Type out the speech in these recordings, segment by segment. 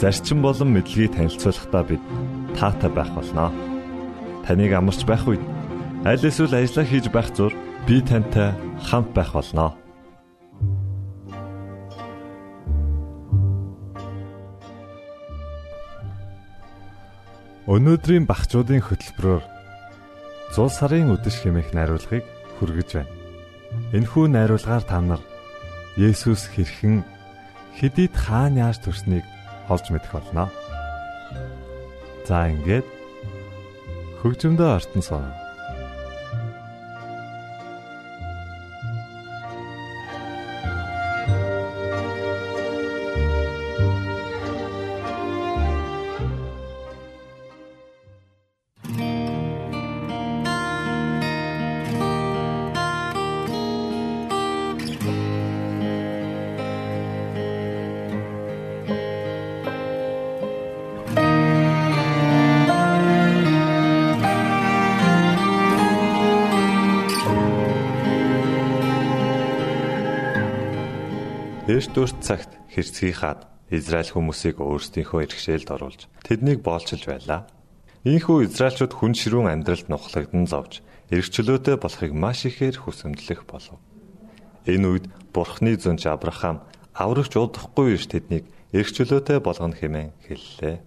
зарчим болон мэдлэгийг танилцуулахдаа бид таатай байх болноо. Таныг амарч байх үед аль эсвэл ажиллаа хийж байх зур би тантай хамт байх болноо. Өнөөдрийн багчуудын хөтөлбөрөөр 100 сарын үдэш хэмээх найруулгыг хүргэж байна. Энэхүү найруулгаар та нар Есүс хэрхэн хэдийд хаана яаж төрснийг олж мэдэх болно. За ингээд хөгжмөдөө артн сон. Дээш дөрт цагт хэрцгий хаад Израиль хүмүүсийг өөрсдийнхөө иргэшээлд оруулж тэднийг боолчилж байлаа. Ийхүү Израильчууд хүн ширүүн амьдралд нухлагдан зовж эргчлөөтэй болохыг маш ихээр хүсэмтлэх болов. Энэ үед Бурхны зөнч Авраам аврагч удахгүй биш тэднийг эргчлөөтэй болгоно хэмээн хэллээ.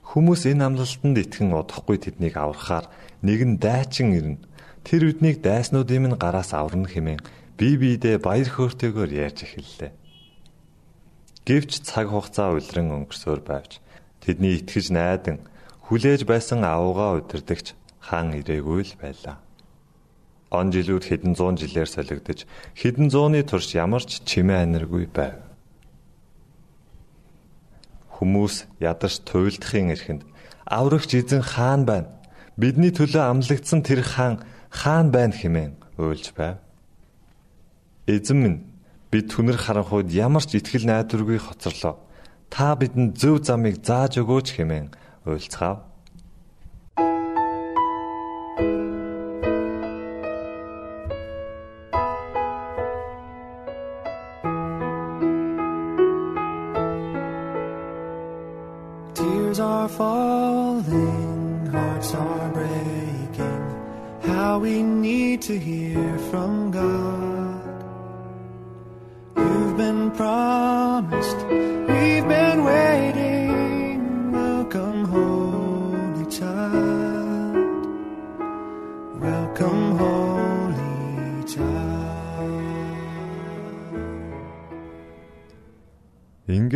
Хүмүүс энэ амлалтанд итгэн удахгүй тэднийг аврахаар нэгэн дайчин ирнэ. Тэр үднийг дайснуудын минь гараас аварна хэмээн бие биедээ баяр хөөртэйгээр ярьж эхэллээ. Гэвч цаг хугацаа улиран өнгөрсөөр байвч тэдний итгэж найдан хүлээж байсан аавгаа удирдахч хаан ирээгүй л байлаа. Он жилүүд хэдэн зуун жилээр солигдож хэдэн зууны турш ямар ч чимээ аниргүй байв. Хүмүүс ядарч туйлдахын эрхэнд аврагч эзэн хаан байна. Бидний төлөө амлагдсан тэр хаан хаан байна хэмээн уйлж байв. Эзэн минь бид түнэр харанхуйд ямар ч итгэл найдваргүй хоцорлоо. Та бидэнд зөв замыг зааж өгөөч хэмээн уйлцгаав.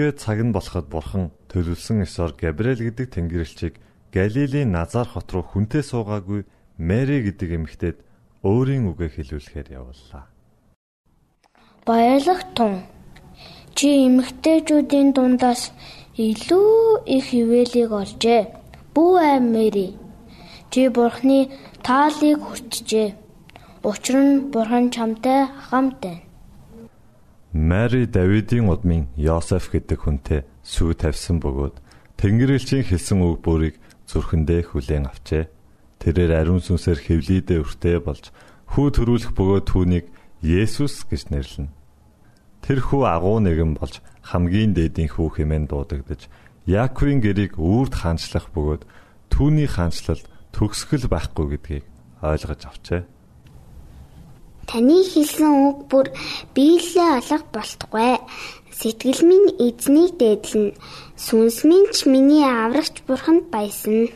Ингээд цаг нь болоход бурхан төлөвлөсөн ёсоор Габриэл гэдэг тэнгэрлэгчийг Галилийн Назар хот руу хүнтэй суугаагүй Мэри гэдэг эмэгтэйд өөрийн үгээ хэлүүлэхээр явууллаа. Баярлах тун. Чи эмэгтэйчүүдийн дундаас илүү их хിവэлийг олжээ. Бүү аим Мэри. Чи бурхны таалыг хүртжээ. Учир нь бурхан чамтай хамт байна. Мари Давидын удмын Йосеф гэдэг хүнтэй сүү тавьсан бөгөөд Тэнгэрлэгчийн хэлсэн үг бүрийг зүрхэндээ хүлээн авчээ. Тэрээр ариун сүнсээр хевлийдээ өртөө болж хүү төрүүлэх бөгөөд түүнийг Есүс гэж нэрлэнэ. Тэр хүү агуу нэгэн болж хамгийн дээдийн хүү хэмээн дуудагдж Яаковын гэрийг үрд хаанчлах бөгөөд түүний хаанчлалд төгсгөл байхгүй гэдгийг ойлгож авчээ. Таны хэлсэн үг бүр биелээ олох болтугай. Сэтгэл минь эзнийг дээдлэн. Сүнс минь ч миний аврагч бурханд баясна.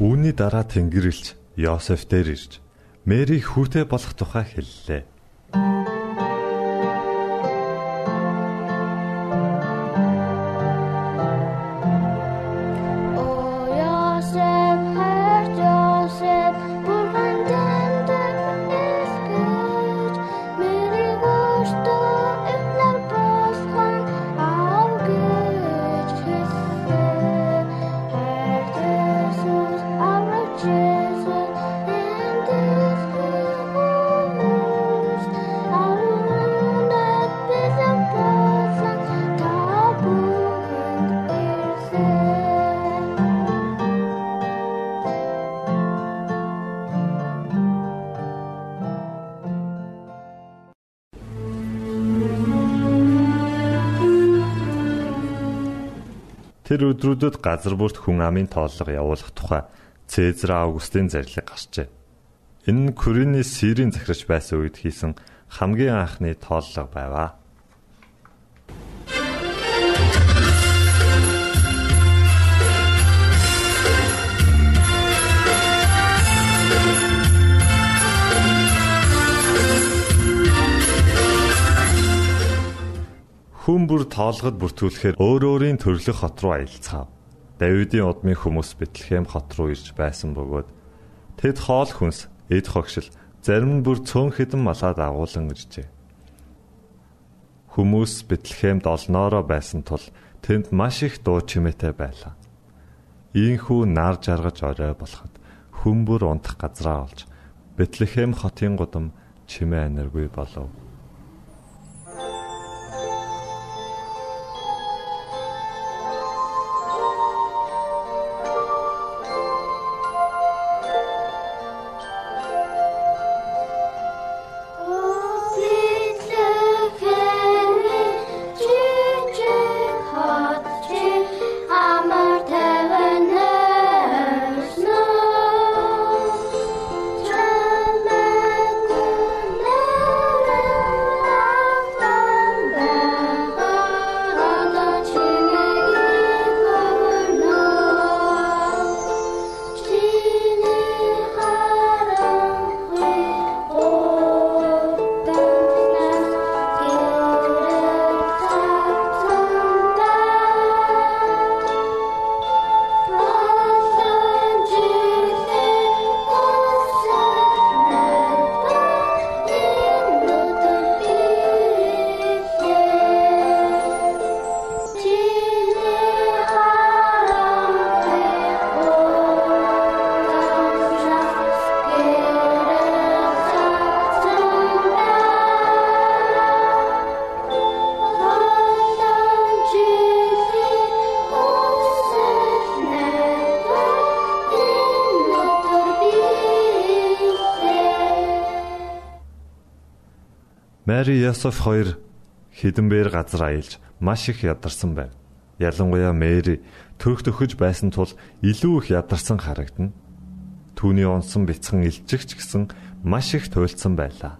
Үүний дараа Тэнгэрлэгч Йосеф дээр ирж Мэри хүүтэй болох тухай хэллээ. Тэр өдрүүдэд газар бүрт хүн амын тооллого явуулах тухай Цэзар Августын зарлиг гарчээ. Энэ нь Курины Сирийн захирч байсан үед хийсэн хамгийн анхны тооллого байваа. Хүн бүр тоолгод бүртгүүлэхээр өөр өөрийн төрлөх хот руу аялцгаав. Давидын удмын хүмүүс Бэтлехэм хот руу ирж байсан бөгөөд тэд хоол хүнс, эд хогшил, зарим нь бүр цөөн хэдэн малаа дагуулan иржээ. Хүмүүс Бэтлехемд олноороо байсан тул тэнд маш их дуу чимээтэй байлаа. Ийхүү нар жаргаж орой болоход хүн бүр унтах газраа олж Бэтлехэм хотын гудам чимээ аниргүй болов. Мари Ясоф хоёр хідэнбэр газар аялж маш их ядарсан байв. Ялангуяа Мэри төрх төхөж байсан тул илүү их ядарсан харагдана. Түүний онсон бяцхан илжигч гэсэн маш их туйлдсан байлаа.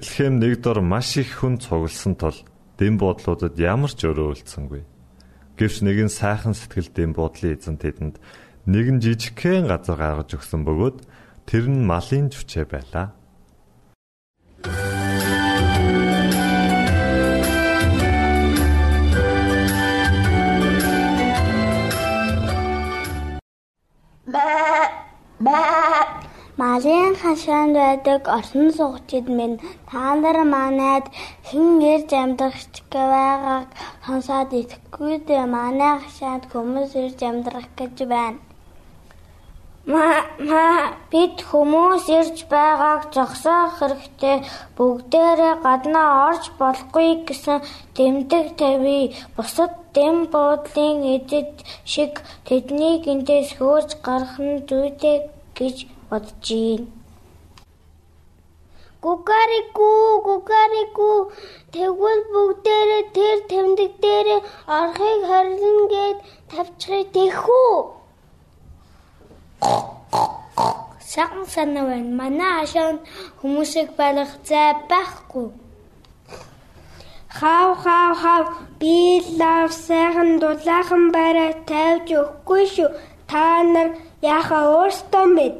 Бэтлехэм нэг дор маш их хүн цугласан тул дэм бодлуудад ямар ч өрөөлдсөнгүй. Гэвч нэгэн сайхан сэтгэл дэм бодлын эзэн тэдэнд нэгэн жижигхэн газар гаргаж өгсөн бөгөөд тэр нь малын зүчээ байлаа. Хашаанд байдаг орсон суугчид минь та нар манайд хэн ирж амьдрахч байгааг сонсоод итгэхгүй дээ манай хашаанд хүмүүс ирж амьдрах гэж байна. Маа бид хүмүүс ирж байгааг зогсоох хэрэгтэй бүгдээрээ гаднаа орж болохгүй гэсэн тэмдэг тавь. Бусад дэм буудлын эдэд шиг тэднийг эндээс хөөж гарах нь зүйтэй гэж бодож байна. Гугарику гугарику тэгвэл бүгдээрээ тэр тэмдэг дээр орохыг харилна гэд тавьчихыг тэхүү. Сайн санаа байна. Манай хашаан хүмүүсийг барих зай байхгүй. Хав хав хав би лав сайхан дулаахан барай тавьж өгөхгүй шүү. Та нар яхаа өөртөө мэд.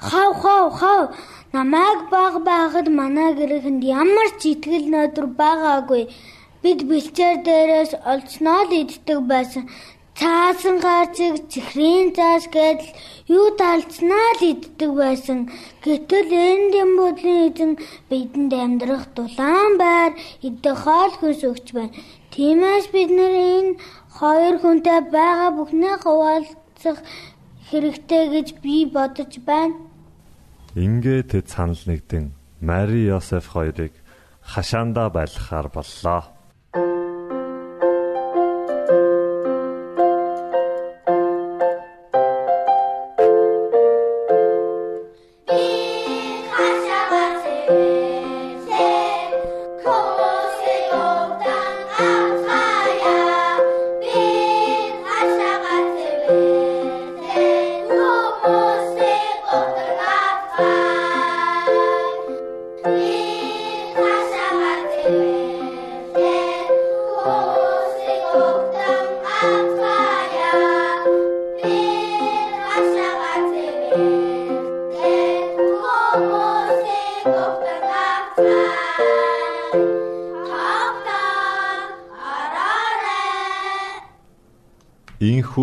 Хав хав хав намайг баг байхад манай гэрээхэнд ямар ч итгэл нөдөр байгаагүй. Бид бэлчээр дээрээс олцноо л иддэг байсан. Цаасан гарцыг чихрийн цааш гэдэл юу талцнаа л иддэг байсан. Гэтэл энэ бодлын эзэн бидэнд амьдрах дулаан байр идэх хоол хүнс өгч байна. Тиймээс бид нар энэ хоёр хүнтэй байгаа бүхнээ хуваалцах хэрэгтэй гэж би бодож байна. Ингээ тэд санал нэгдэн Мари Йосеф хоёрыг хашаандаа байлгахаар боллоо.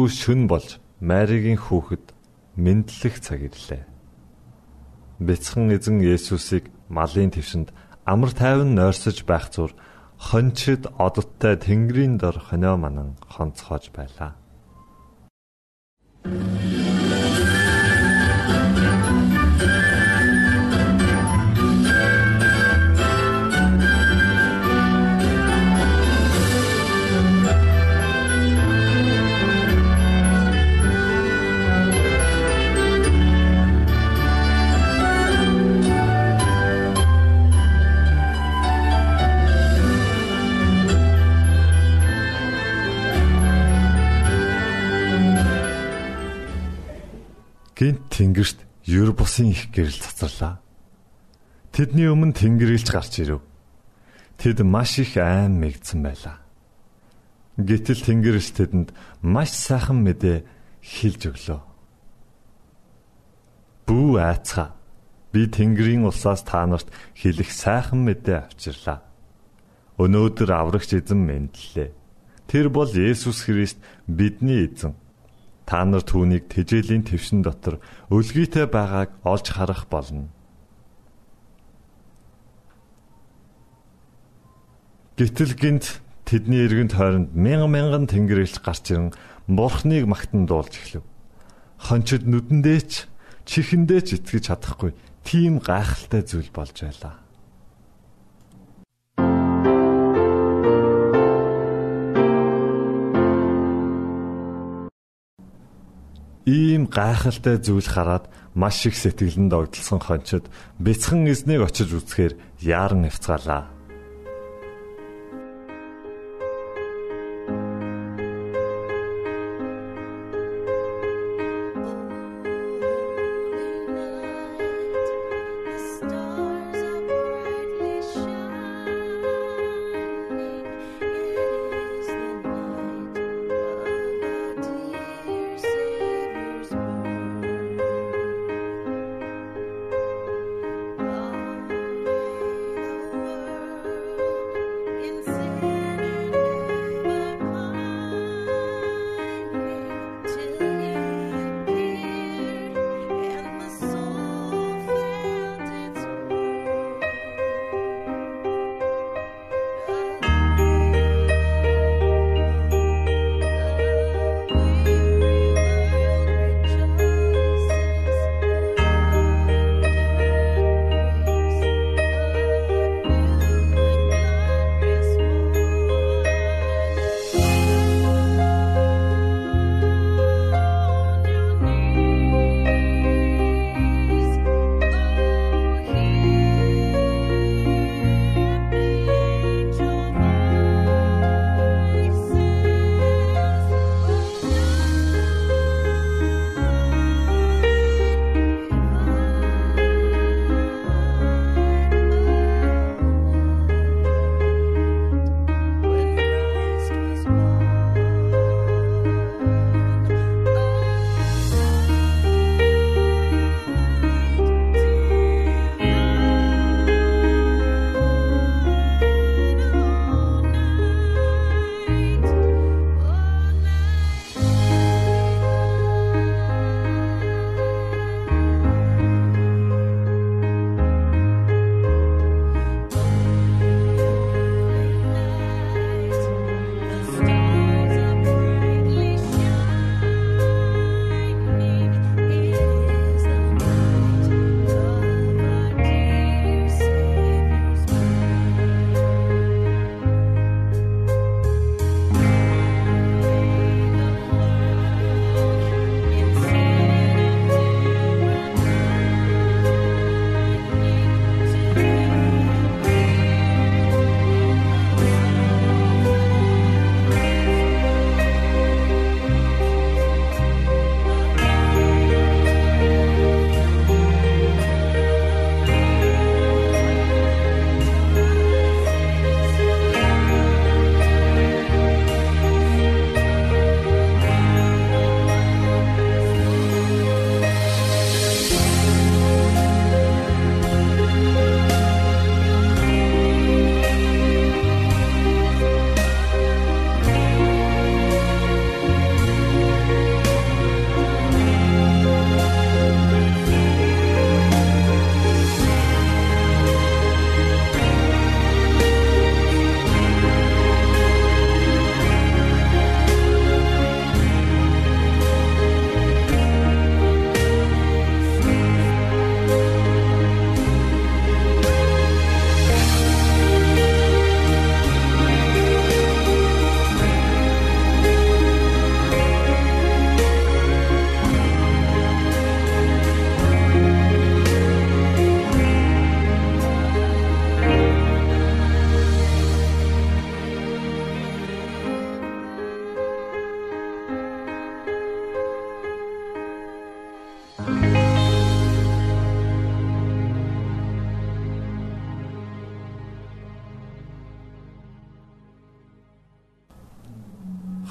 Ийхүү шүн болж Маригийн хүүхэд мэдлэх цаг ирлээ. Бяцхан эзэн Есүсийг малын твшинд амар тайван нойрсож байх зур хончид одоттой тэнгэрийн дор хонио манан хонцоож байлаа. Гэрэл цацрлаа. Тэдний өмнө тэнгэрэлж гарч ирэв. Тэд маш их айн мэгдсэн байлаа. Гэтэл тэнгэрэлж тэдэнд маш сайхан мэдээ хэлж өглөө. Бүү айцгаа. Би тэнгэрийн улсаас та нарт хэлэх сайхан мэдээ авчирлаа. Өнөөдөр аврагч эзэн мэдлээ. Тэр бол Есүс Христ бидний эзэн та нар түүнийг тэжээлийн твшин дотор өлгийтэй байгааг олж харах болно. Гэтэл гинт тэдний эргэнт хойронд мянган мянган тэнгэрэлж гарч ирэн бурхныг магтан дуулж эхлэв. Хончид нүдэндээ ч чихэндээ ч итгэж чадахгүй тийм гайхалтай зүйл болж байлаа. Ийм гайхалтай зүйл хараад маш их сэтгэлд огдлсон хончид бяцхан эзнийг очиж үзэхээр яаран нэвцгаалаа.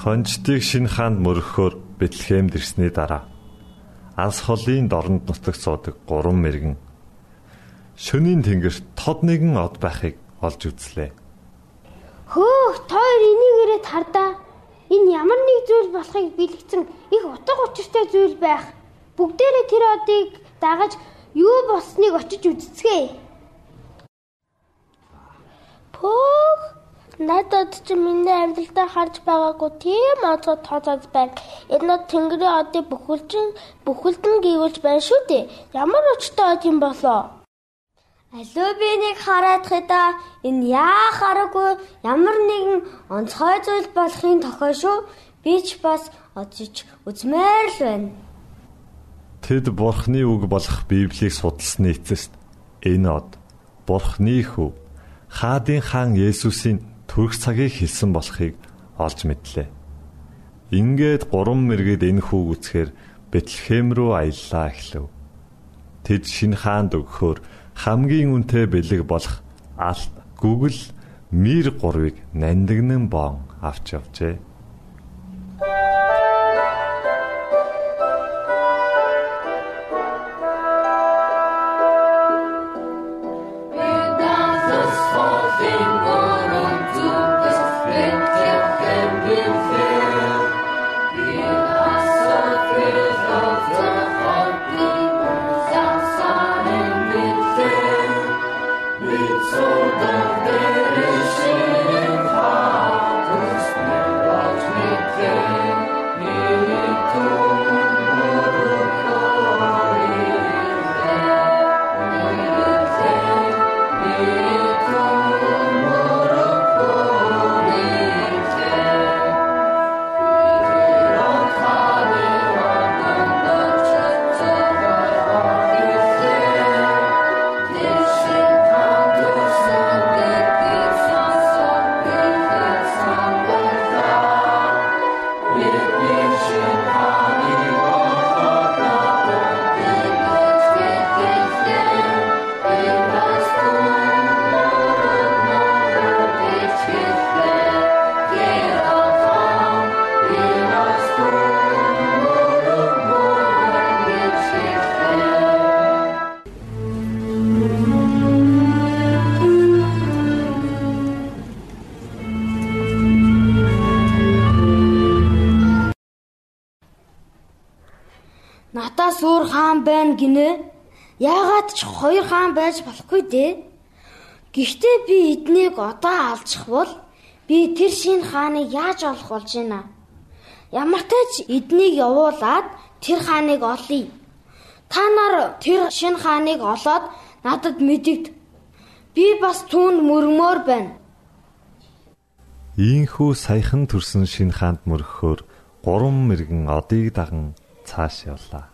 Хонжтыг шинэ хаанд мөрөхөөр Бэтлехэм дэрсний дараа Анс холын дорнд нутагт суудаг гурван мэрэгэн шөнийн тэнгэрт тод нэгэн од байхыг олж үзлээ. Хөөх, тоор энийгээрээ тардаа. Энэ ямар нэг зүйл болохыг бэлэгцэн их утга учиртай зүйл байх. Бүгдээрээ тэр одыг дагаж юу болсныг очиж үзцгээе. Пөх Надад чи миний амьдралдаа харж байгаагүй тийм онцгой тооцоод байна. Энэ нь Тэнгэрийн одыг бүхэлдэн бүхэлдэн гүйвэлж байна шүү дээ. Ямар очтой од юм болоо? Алуу би нэг хараад хэдаа энэ яа хараагүй ямар нэгэн онцгой зүйл болохын тохиол шүү. Би ч бас очиж үзмээр л байна. Тэд Бурхны үг болох Библийг судалсны эцэст энэ од Бурхны хүү хаадын хаан Есүсийн төрөх цагийг хэлсэн болохыг олж мэдлээ. Ингээд 3 мэргэд энэ хүүг үцхээр Бэтлехэм рүү аяллаа эхлэв. Тэд шинэ хаанд өгөхөөр хамгийн үнэтэй бэлэг болох алт гүгэл мир гурвыг нандинан боон авч явжээ. Байна гинэ. Яагаад ч хоёр хаан байж болохгүй дээ. Гэхдээ би эднийг одоо алжих бол би тэр шинэ хааныг яаж олох болж байна? Ямар ч тач эднийг явуулаад тэр хааныг олъё. Та нар тэр шинэ хааныг олоод надад мэдэгд. Би бас түүнд мөрмөр байна. Ийхүү саяхан төрсэн шинэ хаанд мөрөхөөр гурван мэрэгэн одыг даган цааш явлаа.